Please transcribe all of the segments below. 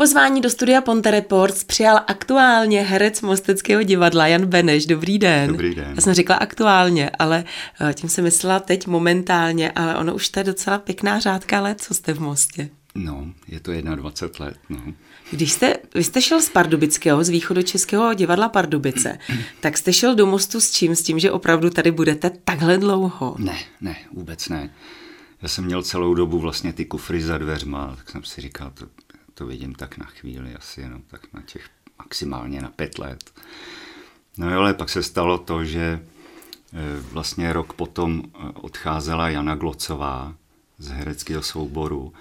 Pozvání do studia Ponte Reports přijal aktuálně herec Mosteckého divadla Jan Beneš. Dobrý den. Dobrý den. Já jsem řekla aktuálně, ale eh, tím jsem myslela teď momentálně, ale ono už to je docela pěkná řádka let, co jste v Mostě. No, je to 21 let, no. Když jste, vy jste šel z Pardubického, z východočeského divadla Pardubice, tak jste šel do Mostu s čím? S tím, že opravdu tady budete takhle dlouho? Ne, ne, vůbec ne. Já jsem měl celou dobu vlastně ty kufry za dveřma, tak jsem si říkal, to, to vidím tak na chvíli, asi jenom tak na těch maximálně na pět let. No jo, ale pak se stalo to, že e, vlastně rok potom e, odcházela Jana Glocová z hereckého souboru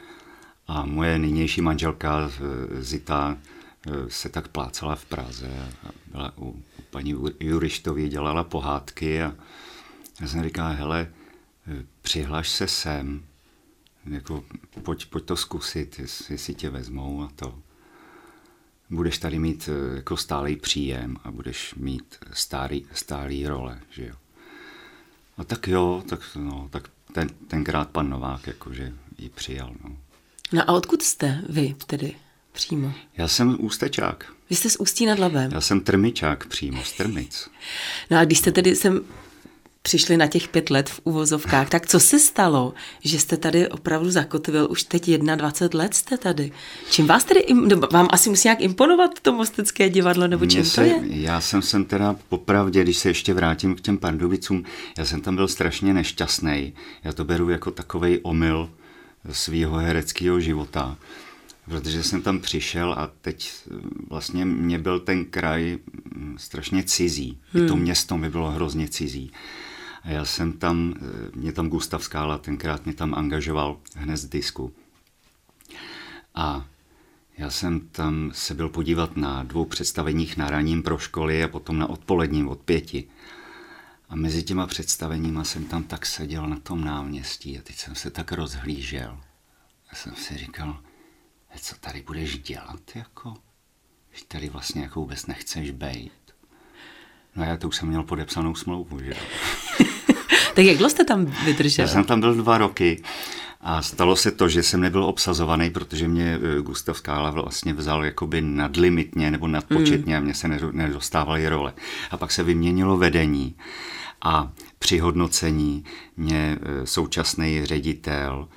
a moje nynější manželka e, Zita se tak plácala v Praze a byla u, paní Jurištový, dělala pohádky a já jsem říkal, hele, přihlaš se sem, jako, pojď, pojď to zkusit, jestli, tě vezmou a to. Budeš tady mít eh, jako stálý příjem a budeš mít stálý, stálý role, že jo. A tak jo, tak, no, tak ten, tenkrát pan Novák jakože ji přijal. No. no a odkud jste vy tedy přímo? Já jsem ústečák. Vy jste z Ústí nad Labem? Já jsem trmičák přímo, z Trmic. No a když jste tedy sem přišli na těch pět let v uvozovkách. Tak co se stalo, že jste tady opravdu zakotvil, už teď 21 let jste tady. Čím vás tedy, vám asi musí nějak imponovat to Mostecké divadlo, nebo čím se, to je? Já jsem sem teda popravdě, když se ještě vrátím k těm Pardubicům, já jsem tam byl strašně nešťastný. Já to beru jako takový omyl svého hereckého života protože jsem tam přišel a teď vlastně mě byl ten kraj strašně cizí. Hmm. I to hmm. město mi bylo hrozně cizí. A já jsem tam, eh, mě tam Gustav Skála tenkrát mě tam angažoval hned z disku. A já jsem tam se byl podívat na dvou představeních na raním pro školy a potom na odpoledním od pěti. A mezi těma představeníma jsem tam tak seděl na tom náměstí a teď jsem se tak rozhlížel. A jsem si říkal, co tady budeš dělat, jako? Že tady vlastně jako vůbec nechceš bejt. No já to už jsem měl podepsanou smlouvu, že jo. tak jak dlouho jste tam vydržel? Já jsem tam byl dva roky a stalo se to, že jsem nebyl obsazovaný, protože mě eh, Gustav Skála vlastně vzal jakoby nadlimitně nebo nadpočetně mm. a mě se nedostávaly role. A pak se vyměnilo vedení a při hodnocení mě eh, současný ředitel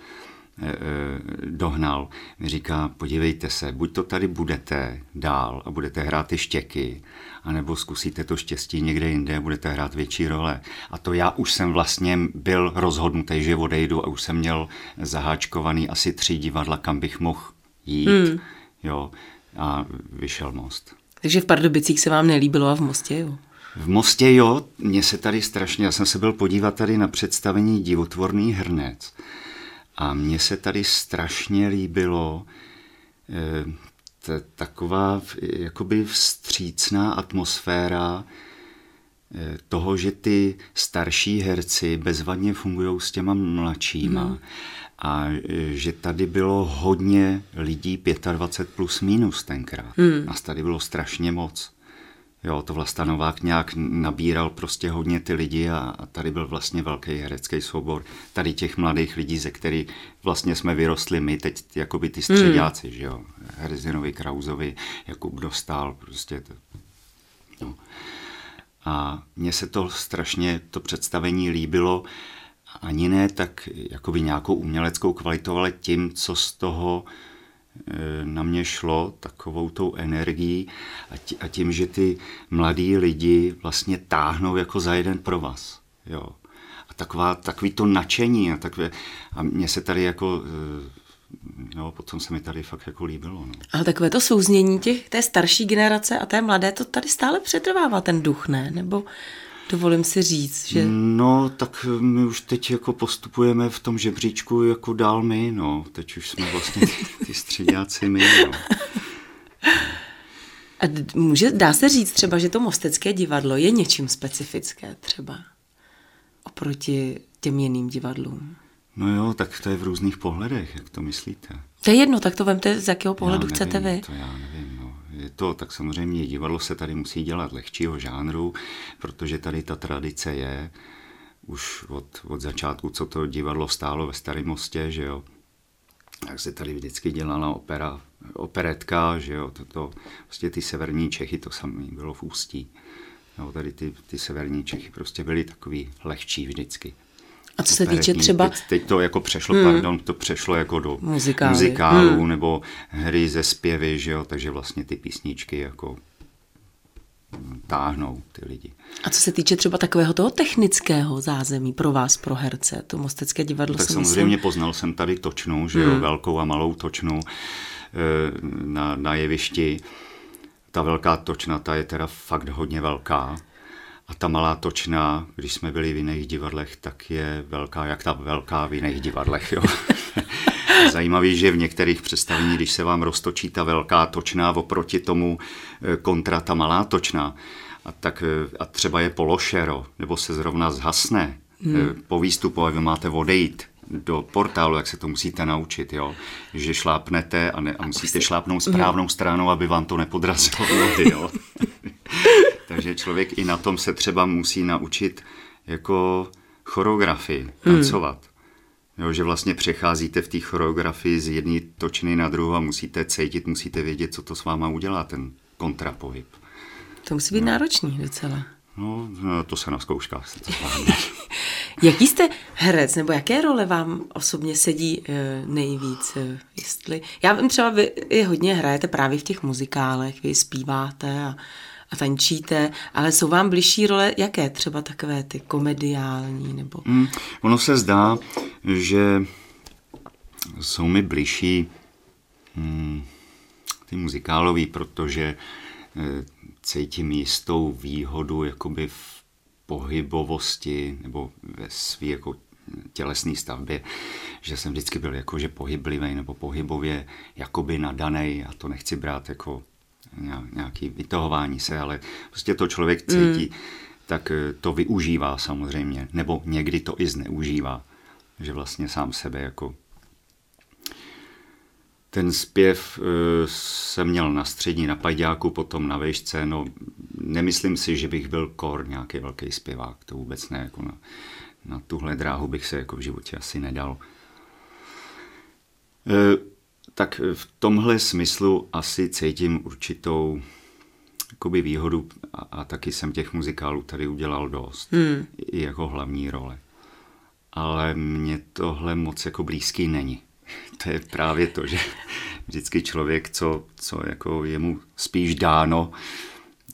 dohnal. Mi říká, podívejte se, buď to tady budete dál a budete hrát ty štěky, anebo zkusíte to štěstí někde jinde a budete hrát větší role. A to já už jsem vlastně byl rozhodnutý, že odejdu a už jsem měl zaháčkovaný asi tři divadla, kam bych mohl jít. Hmm. Jo, a vyšel most. Takže v Pardubicích se vám nelíbilo a v Mostě, jo? V Mostě jo, mně se tady strašně, já jsem se byl podívat tady na představení Divotvorný hrnec a mně se tady strašně líbilo eh, taková jakoby vstřícná atmosféra eh, toho, že ty starší herci bezvadně fungují s těma mladšíma. Mm. A eh, že tady bylo hodně lidí 25 plus minus tenkrát. Mm. Nás tady bylo strašně moc. Jo, to Vlasta Novák nějak nabíral prostě hodně ty lidi a, a tady byl vlastně velký herecký soubor tady těch mladých lidí, ze kterých vlastně jsme vyrostli my, teď jakoby ty středáci, hmm. že jo, Herzinovi, Krauzovi, Jakub Dostal, prostě to, no. A mně se to strašně, to představení líbilo, ani ne tak jakoby nějakou uměleckou kvalitou, ale tím, co z toho Eh, na mě šlo takovou tou energií a tím, že ty mladí lidi vlastně táhnou jako za jeden pro vás. Jo. A taková, takový to nadšení a takové, a mně se tady jako No, potom se mi tady fakt jako líbilo. No. Ale takové to souznění těch, té starší generace a té mladé, to tady stále přetrvává ten duch, ne? Nebo dovolím si říct, že... No, tak my už teď jako postupujeme v tom žebříčku jako dál my, no. Teď už jsme vlastně ty, ty středňáci my, no. A může, dá se říct třeba, že to Mostecké divadlo je něčím specifické třeba oproti těm jiným divadlům? No jo, tak to je v různých pohledech, jak to myslíte. To je jedno, tak to vemte, z jakého pohledu já chcete nevím, vy. To já nevím, to, tak samozřejmě divadlo se tady musí dělat lehčího žánru, protože tady ta tradice je už od, od začátku, co to divadlo stálo ve Starém mostě, že jo. Tak se tady vždycky dělala opera operetka, že jo, to, to, prostě ty severní Čechy, to samé bylo v Ústí. No, tady ty, ty severní Čechy prostě byly takový lehčí vždycky. A co se týče třeba... Teď, teď to jako přešlo, hmm. pardon, to přešlo jako do Muzikály. muzikálů hmm. nebo hry ze zpěvy, že jo, takže vlastně ty písničky jako táhnou ty lidi. A co se týče třeba takového toho technického zázemí pro vás, pro herce, to Mostecké divadlo Tak samozřejmě myslím... poznal jsem tady točnu, že hmm. jo, velkou a malou točnu eh, na, na jevišti. Ta velká točna, ta je teda fakt hodně velká. A ta malá točna, když jsme byli v jiných divadlech, tak je velká, jak ta velká v jiných divadlech. Jo. Zajímavý, že v některých představení, když se vám roztočí ta velká točná oproti tomu eh, kontra ta malá točná, a, tak, eh, a třeba je pološero, nebo se zrovna zhasne hmm. Eh, po výstupu a vy máte odejít do portálu, jak se to musíte naučit, jo? že šlápnete a, ne, a musíte šlápnout správnou stranou, aby vám to nepodrazilo. Jo? Takže člověk i na tom se třeba musí naučit jako choreografii, hmm. tancovat. Hmm. Jo, že vlastně přecházíte v té choreografii z jedné točny na druhou a musíte cítit, musíte vědět, co to s váma udělá, ten kontrapohyb. To musí být no. náročný docela. No, no, to se na zkouškách se to Jaký jste herec, nebo jaké role vám osobně sedí e, nejvíc? E, jestli... Já vím třeba, vy je hodně hrajete právě v těch muzikálech, vy zpíváte a a tančíte, ale jsou vám bližší role jaké? Třeba takové ty komediální nebo... Mm, ono se zdá, že jsou mi bližší mm, ty muzikálový, protože e, cítím jistou výhodu jakoby v pohybovosti nebo ve své jako tělesné stavbě, že jsem vždycky byl jakože pohyblivý nebo pohybově jakoby nadaný a to nechci brát jako nějaký vytahování se, ale prostě to člověk cítí, mm. tak eh, to využívá samozřejmě, nebo někdy to i zneužívá, že vlastně sám sebe jako ten zpěv uh, jsem měl na střední, na pajďáku, potom na vejšce, no nemyslím si, že bych byl kor nějaký velký zpěvák, to vůbec ne, jako na, na tuhle dráhu bych se jako v životě asi nedal. Uh, tak v tomhle smyslu asi cítím určitou jakoby výhodu a, a taky jsem těch muzikálů tady udělal dost, hmm. i jako hlavní role. Ale mně tohle moc jako blízký není. To je právě to, že vždycky člověk, co, co jako je mu spíš dáno,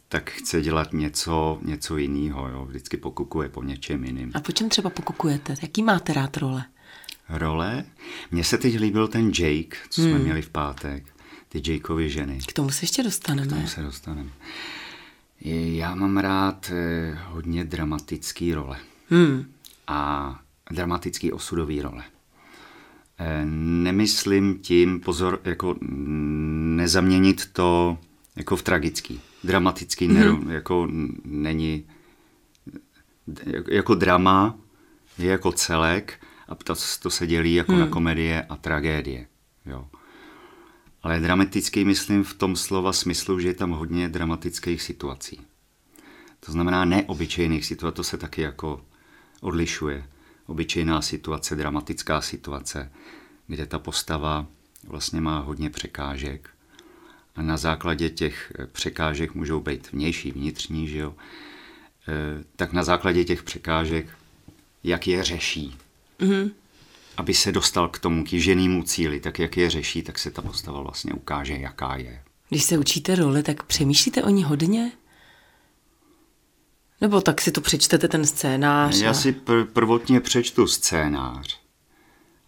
tak chce dělat něco, něco jiného. Jo? Vždycky pokukuje po něčem jiným. A po čem třeba pokukujete? Jaký máte rád role? Role. Mně se teď líbil ten Jake, co jsme hmm. měli v pátek, ty Jakeovy ženy. K tomu se ještě dostaneme. K tomu se dostaneme. Já mám rád eh, hodně dramatický role. Hmm. A dramatický osudový role. Eh, nemyslím tím, pozor, jako nezaměnit to jako v tragický. Dramatický hmm. jako není, jako drama je jako celek a to, to se dělí jako hmm. na komedie a tragédie. Jo. Ale dramatický myslím v tom slova smyslu, že je tam hodně dramatických situací. To znamená neobyčejných situací, to se taky jako odlišuje. Obyčejná situace, dramatická situace, kde ta postava vlastně má hodně překážek. A na základě těch překážek můžou být vnější, vnitřní, že jo? E, tak na základě těch překážek, jak je řeší, mm-hmm. aby se dostal k tomu kýženému cíli, tak jak je řeší, tak se ta postava vlastně ukáže, jaká je. Když se učíte roli, tak přemýšlíte o ní hodně? Nebo tak si to přečtete ten scénář? Já a... si pr- prvotně přečtu scénář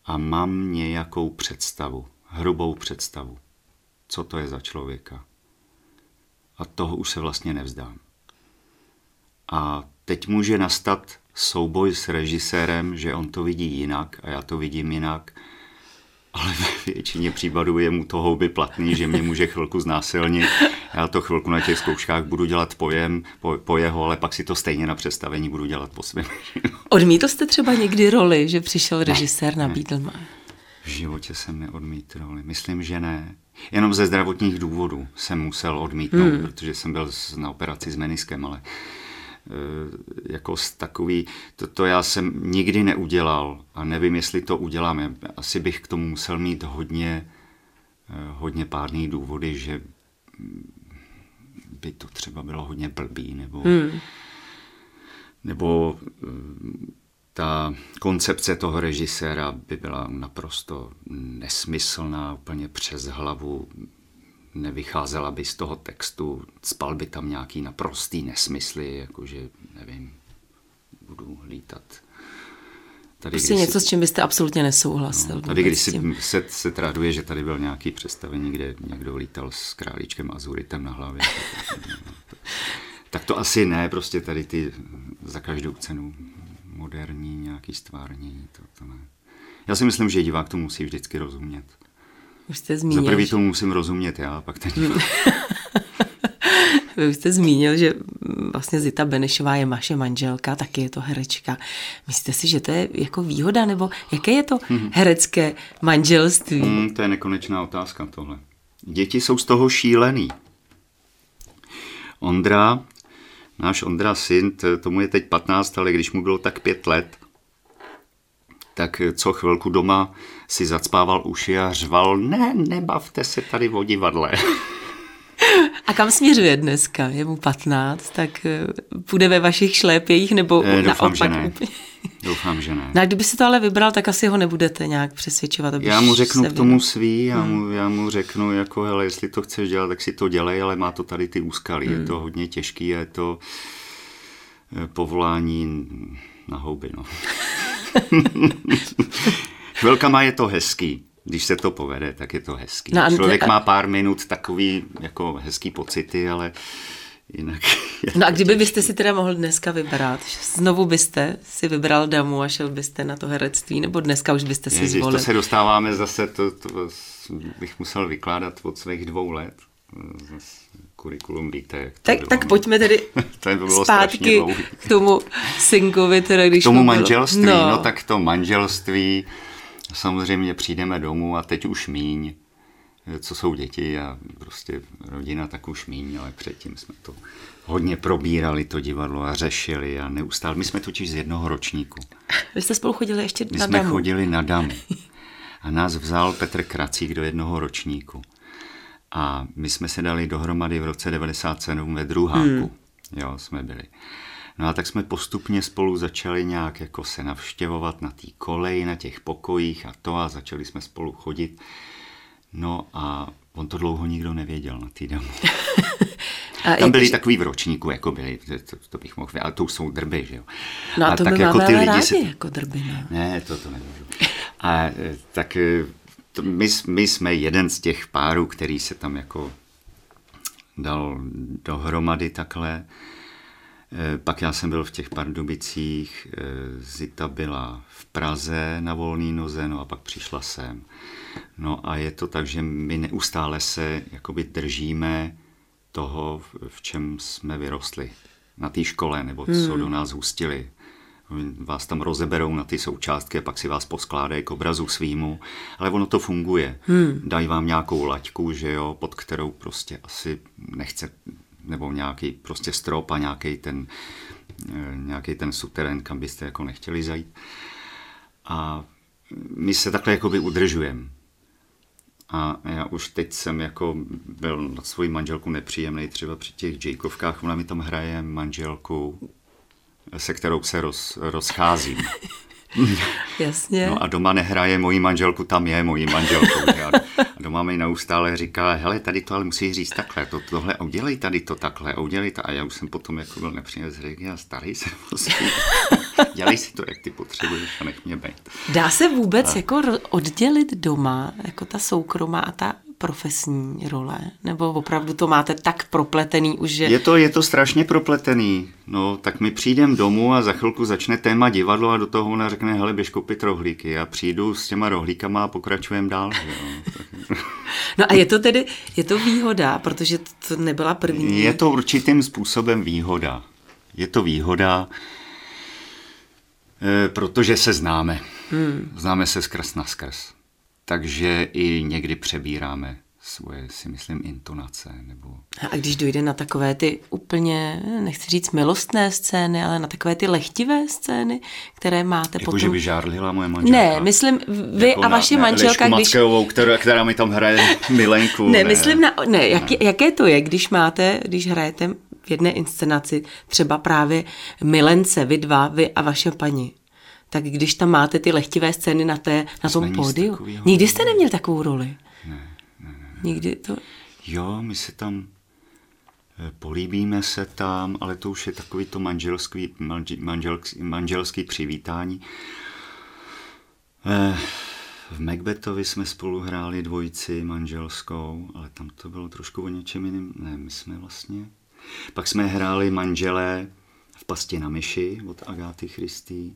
a mám nějakou představu, hrubou představu, co to je za člověka. A toho už se vlastně nevzdám. A teď může nastat souboj s režisérem, že on to vidí jinak a já to vidím jinak, ale ve většině případů je mu to houby platný, že mě může chvilku znásilnit. Já to chvilku na těch zkouškách budu dělat pojem, po, po jeho, ale pak si to stejně na představení budu dělat po svém. Odmítl jste třeba někdy roli, že přišel režisér, ne, nabídl. V životě jsem neodmítl roli. Myslím, že ne. Jenom ze zdravotních důvodů jsem musel odmítnout, hmm. protože jsem byl na operaci s meniskem, ale Eh, jako takový, to, to já jsem nikdy neudělal a nevím, jestli to udělám. Asi bych k tomu musel mít hodně hodně pádný důvody, že by to třeba bylo hodně blbý, nebo, hmm. nebo eh, ta koncepce toho režiséra by byla naprosto nesmyslná, úplně přes hlavu, nevycházela by z toho textu, spal by tam nějaký naprostý nesmysly, jakože, nevím, budu lítat. Tady, prostě něco, si, s čím byste absolutně nesouhlasil. No, tady, když si, se, se traduje, že tady byl nějaký představení, kde někdo lítal s králíčkem Azuritem na hlavě. tak to asi ne, prostě tady ty za každou cenu moderní nějaký stvárnění, to, to ne. Já si myslím, že divák to musí vždycky rozumět. Už jste zmínil. Za prvý to musím rozumět já, pak ten Vy jste zmínil, že vlastně Zita Benešová je vaše manželka, taky je to herečka. Myslíte si, že to je jako výhoda, nebo jaké je to mhm. herecké manželství? Hmm, to je nekonečná otázka tohle. Děti jsou z toho šílený. Ondra, náš Ondra syn, tomu je teď 15, ale když mu bylo tak pět let, tak co chvilku doma si zacpával uši a řval, ne, nebavte se tady o divadle. A kam směřuje dneska? Je mu 15, tak eh, půjde ve vašich šlépějích nebo e, doufám, že ne. Doufám, že ne. No a kdyby si to ale vybral, tak asi ho nebudete nějak přesvědčovat. Já mu řeknu k tomu svý, já, hmm. mu, já mu řeknu, jako, hele, jestli to chceš dělat, tak si to dělej, ale má to tady ty úskalí. Hmm. Je to hodně těžký, je to eh, povolání na houby, no. Chvilkama je to hezký, když se to povede, tak je to hezký. No, Člověk má pár minut takový jako hezký pocity, ale jinak... No a kdyby byste si teda mohl dneska vybrat, znovu byste si vybral damu a šel byste na to herectví, nebo dneska už byste si zvolil? to se dostáváme zase, to, to bych musel vykládat od svých dvou let. Kurikulum víte, jak to tak, tak pojďme tedy to bylo zpátky k tomu synkovi, teda když K tomu manželství, no. no tak to manželství, samozřejmě přijdeme domů a teď už míň, co jsou děti a prostě rodina tak už míň, ale předtím jsme to hodně probírali, to divadlo a řešili a neustále. My jsme totiž z jednoho ročníku. Vy jste spolu chodili ještě My na jsme damu. chodili na damu. A nás vzal Petr Kracík do jednoho ročníku. A my jsme se dali dohromady v roce 97 ve druháku. Hmm. Jo, jsme byli. No a tak jsme postupně spolu začali nějak jako se navštěvovat na té koleji, na těch pokojích a to a začali jsme spolu chodit. No a on to dlouho nikdo nevěděl na té domu. A Tam byli takový v ročníku, jako byli, to, to bych mohl, ale to jsou drby, že jo. No a, a to tak jako ty lidi rádi, se... jako drby, no. Ne, to to nemůžu. A e, tak e, to my, my jsme jeden z těch párů, který se tam jako dal dohromady takhle. Eh, pak já jsem byl v těch Pardubicích, eh, Zita byla v Praze na volný noze, no a pak přišla sem. No a je to tak, že my neustále se jakoby držíme toho, v čem jsme vyrostli na té škole, nebo co hmm. do nás hustili vás tam rozeberou na ty součástky a pak si vás poskládají k obrazu svýmu, ale ono to funguje. Hmm. Dají vám nějakou laťku, že jo, pod kterou prostě asi nechce, nebo nějaký prostě strop a nějaký ten, eh, nějaký ten suterén, kam byste jako nechtěli zajít. A my se takhle jakoby udržujeme. A já už teď jsem jako byl na svoji manželku nepříjemný, třeba při těch Jacobkách, ona mi tam hraje manželku se kterou se roz, rozcházím. Jasně. No a doma nehraje moji manželku, tam je mojí manželkou. A doma mi neustále říká, hele, tady to ale musíš říct takhle, to, tohle, a udělej tady to takhle, a udělej to. A já už jsem potom jako byl nepříjemný, řekl, já starý jsem prostě. Dělej si to, jak ty potřebuješ a nech mě být. Dá se vůbec a... jako oddělit doma, jako ta soukromá a ta profesní role? Nebo opravdu to máte tak propletený už, že... Je to, je to strašně propletený. No, tak my přijdem domů a za chvilku začne téma divadlo a do toho ona řekne, hele, běž koupit rohlíky. Já přijdu s těma rohlíkama a pokračujem dál. no a je to tedy, je to výhoda, protože to nebyla první. Je to určitým způsobem výhoda. Je to výhoda, eh, protože se známe. Hmm. Známe se skrz na skrz takže i někdy přebíráme svoje, si myslím, intonace. Nebo... A když dojde na takové ty úplně, nechci říct milostné scény, ale na takové ty lehtivé scény, které máte jako, potom... že by žárlila moje manželka? Ne, myslím, vy jako a vaše na, manželka, když... Mackejovou, která, která mi tam hraje Milenku. Ne, ne. myslím na... Ne, jak, ne, jaké to je, když máte, když hrajete v jedné inscenaci třeba právě Milence, vy dva, vy a vaše paní tak když tam máte ty lehtivé scény na, té, na tom pódiu. Nikdy jste neměl takovou roli? Ne, ne, ne. Nikdy to... Jo, my se tam eh, políbíme se tam, ale to už je takový to manželský, manželský, manželský přivítání. Eh, v Macbethovi jsme spolu hráli dvojici manželskou, ale tam to bylo trošku o něčem jiným. Ne, my jsme vlastně... Pak jsme hráli manželé v Pasti na myši od Agáty Christy.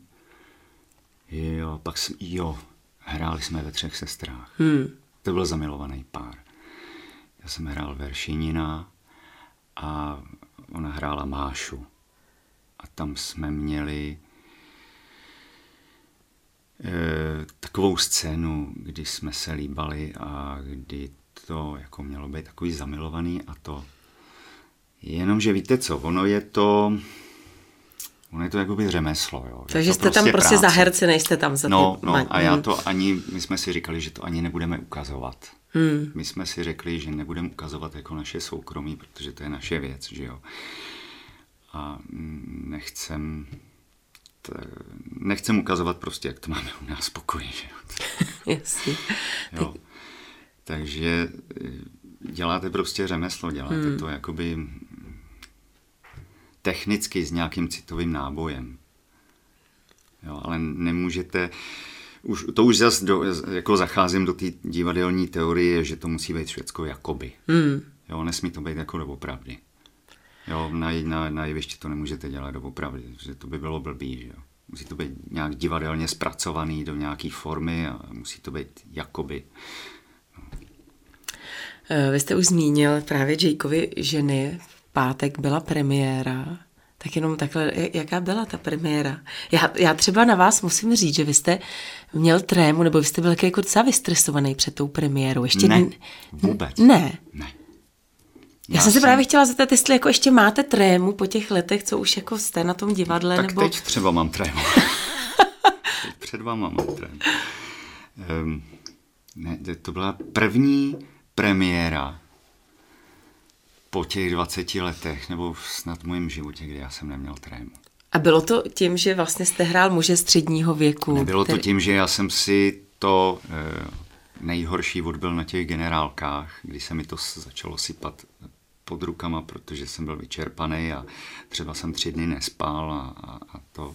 Jo, pak jsme, jo, hráli jsme ve třech sestrách. Hmm. To byl zamilovaný pár. Já jsem hrál Veršinina a ona hrála Mášu. A tam jsme měli e, takovou scénu, kdy jsme se líbali a kdy to jako mělo být takový zamilovaný a to Jenomže víte co, ono je to, ono je to jakoby řemeslo. Jo. Takže jste prostě tam prostě práce. za herci, nejste tam za No, ty... no a já hmm. to ani, my jsme si říkali, že to ani nebudeme ukazovat. Hmm. My jsme si řekli, že nebudeme ukazovat jako naše soukromí, protože to je naše věc, že jo. A nechcem, t, nechcem ukazovat prostě, jak to máme u nás pokoji, že jo. Jasně. Jo. Takže eh, děláte prostě řemeslo, děláte hmm. to jakoby technicky s nějakým citovým nábojem. Jo, ale nemůžete, už, to už zase do, jako zacházím do té divadelní teorie, že to musí být všecko jakoby. Hmm. Jo, nesmí to být jako doopravdy. Jo, na, na, na jevišti to nemůžete dělat doopravdy, že to by bylo blbý, že jo. Musí to být nějak divadelně zpracovaný do nějaké formy a musí to být jakoby. No. Vy jste už zmínil právě Jakeovi ženy. Pátek byla premiéra. Tak jenom takhle, jaká byla ta premiéra? Já, já třeba na vás musím říct, že vy jste měl trému, nebo vy jste byl jako docela vystresovaný před tou premiérou. Ještě ne, vůbec. Ne. Ne. Já, já jsem se právě chtěla zeptat, jestli jako ještě máte trému po těch letech, co už jako jste na tom divadle, tak nebo... teď třeba mám trému. teď před váma mám trému. Um, ne, to byla první premiéra po těch 20 letech, nebo snad v mém životě, kdy já jsem neměl trému. A bylo to tím, že vlastně jste hrál muže středního věku? Nebylo který... to tím, že já jsem si to e, nejhorší odbyl na těch generálkách, kdy se mi to začalo sypat pod rukama, protože jsem byl vyčerpaný a třeba jsem tři dny nespal a, a, a to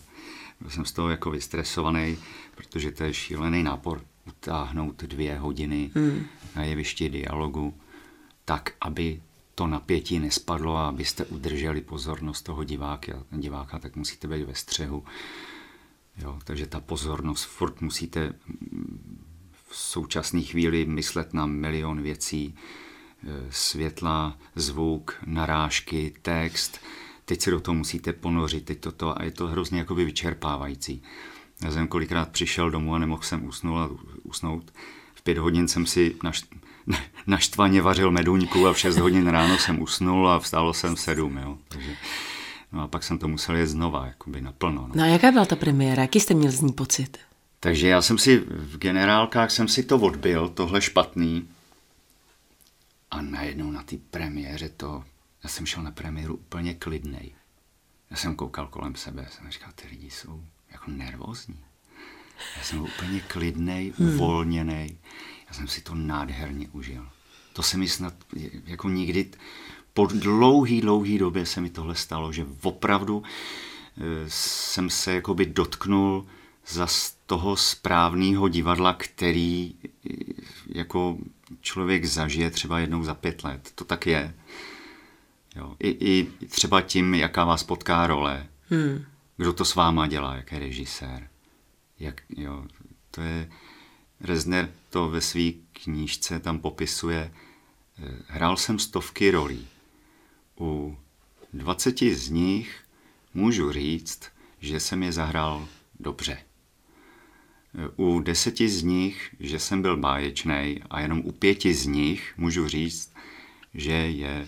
byl jsem z toho jako vystresovaný, protože to je šílený nápor utáhnout dvě hodiny hmm. na jevišti dialogu tak, aby to napětí nespadlo a abyste udrželi pozornost toho diváka, diváka tak musíte být ve střehu. Jo, takže ta pozornost, furt musíte v současné chvíli myslet na milion věcí, e, světla, zvuk, narážky, text, teď se do toho musíte ponořit, teď toto a je to hrozně jakoby vyčerpávající. Já jsem kolikrát přišel domů a nemohl jsem usnout, usnout. V pět hodin jsem si naš, naštvaně vařil meduňku a v 6 hodin ráno jsem usnul a vstálo jsem v 7, jo. Takže, no a pak jsem to musel jet znova, jakoby naplno. No. no a jaká byla ta premiéra? Jaký jste měl z ní pocit? Takže já jsem si v generálkách jsem si to odbil, tohle špatný. A najednou na té premiéře to, já jsem šel na premiéru úplně klidnej. Já jsem koukal kolem sebe, jsem říkal, ty lidi jsou jako nervózní. Já jsem byl úplně klidnej, hmm. Já jsem si to nádherně užil. To se mi snad jako nikdy, po dlouhý, dlouhý době se mi tohle stalo, že opravdu eh, jsem se jakoby dotknul za toho správného divadla, který eh, jako člověk zažije třeba jednou za pět let. To tak je. Jo. I, I třeba tím, jaká vás potká role. Hmm. Kdo to s váma dělá, jaký režisér. Jak, jo, to je, Rezner to ve své knížce tam popisuje. Eh, hrál jsem stovky rolí. U 20 z nich můžu říct, že jsem je zahrál dobře. u deseti z nich, že jsem byl báječný a jenom u pěti z nich můžu říct, že je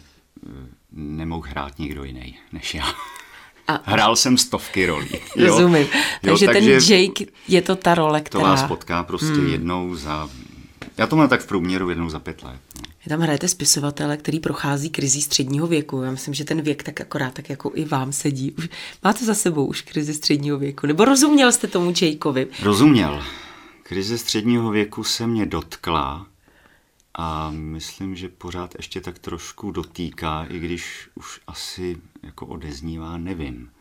nemohl hrát nikdo jiný než já. A... Hrál jsem stovky rolí. Rozumím. Takže, jo, takže ten Jake je to ta role, která... To vás potká prostě hmm. jednou za... Já to mám tak v průměru jednou za pět let. No. Vy tam hrajete spisovatele, který prochází krizí středního věku. Já myslím, že ten věk tak akorát tak jako i vám sedí. Už, máte za sebou už krizi středního věku? Nebo rozuměl jste tomu Jakeovi? Rozuměl. Krize středního věku se mě dotkla a myslím, že pořád ještě tak trošku dotýká, i když už asi jako odeznívá, nevím.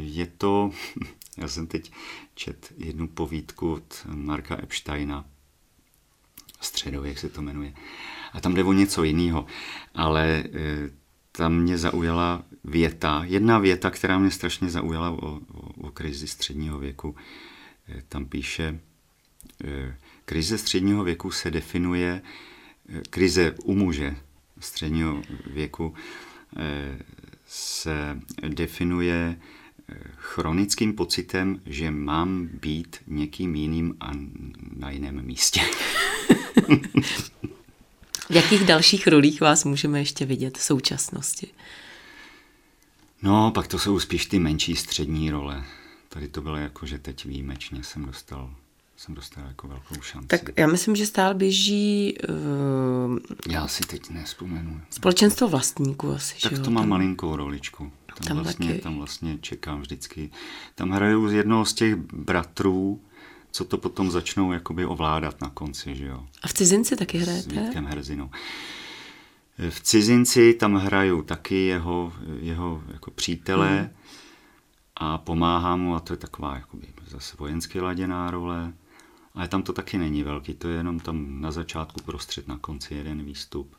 Je to, já jsem teď čet jednu povídku od Marka Epsteina, Středověk se to jmenuje, a tam jde o něco jiného, ale e, tam mě zaujala věta, jedna věta, která mě strašně zaujala o, o, o krizi středního věku. E, tam píše, e, Krize středního věku se definuje, eh, krize u muže středního věku eh, se definuje eh, chronickým pocitem, že mám být někým jiným a na jiném místě. v jakých dalších rolích vás můžeme ještě vidět v současnosti? No, pak to jsou spíš ty menší střední role. Tady to bylo jako, že teď výjimečně jsem dostal jsem dostal jako velkou šanci. Tak já myslím, že stále běží... Uh, já si teď nespomenu. Společenstvo vlastníků asi, Tak že to má tam, malinkou roličku. Tam, tam, vlastně, taky. tam vlastně čekám vždycky. Tam hraju z jednoho z těch bratrů, co to potom začnou jakoby ovládat na konci, že jo. A v cizinci taky hrajete? S Vítkem Herzinou. V cizinci tam hraju taky jeho, jeho jako přítele hmm. a pomáhám mu a to je taková jakoby zase vojensky laděná role. Ale tam to taky není velký, to je jenom tam na začátku prostřed, na konci jeden výstup.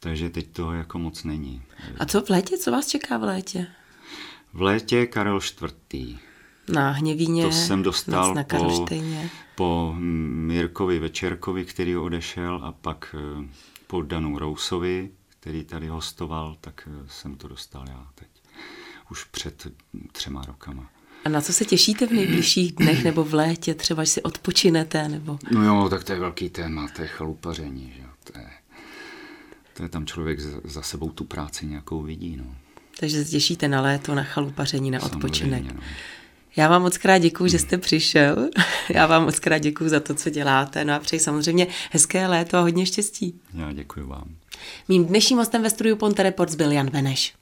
Takže teď toho jako moc není. A co v létě? Co vás čeká v létě? V létě Karel IV. Na Hněvíně, to jsem dostal na po, po Mirkovi Večerkovi, který odešel, a pak eh, po Danu Rousovi, který tady hostoval, tak eh, jsem to dostal já teď. Už před třema rokama. A na co se těšíte v nejbližších dnech nebo v létě, třeba, si odpočinete? Nebo... No jo, tak to je velký téma, to je chalupaření. Že? To, je, to je tam člověk za, sebou tu práci nějakou vidí. No. Takže se těšíte na léto, na chalupaření, na odpočinek. No. Já vám moc krát děkuji, že jste přišel. Já vám moc krát děkuji za to, co děláte. No a přeji samozřejmě hezké léto a hodně štěstí. Já děkuji vám. Mým dnešním hostem ve studiu Ponte Reports byl Jan Veneš.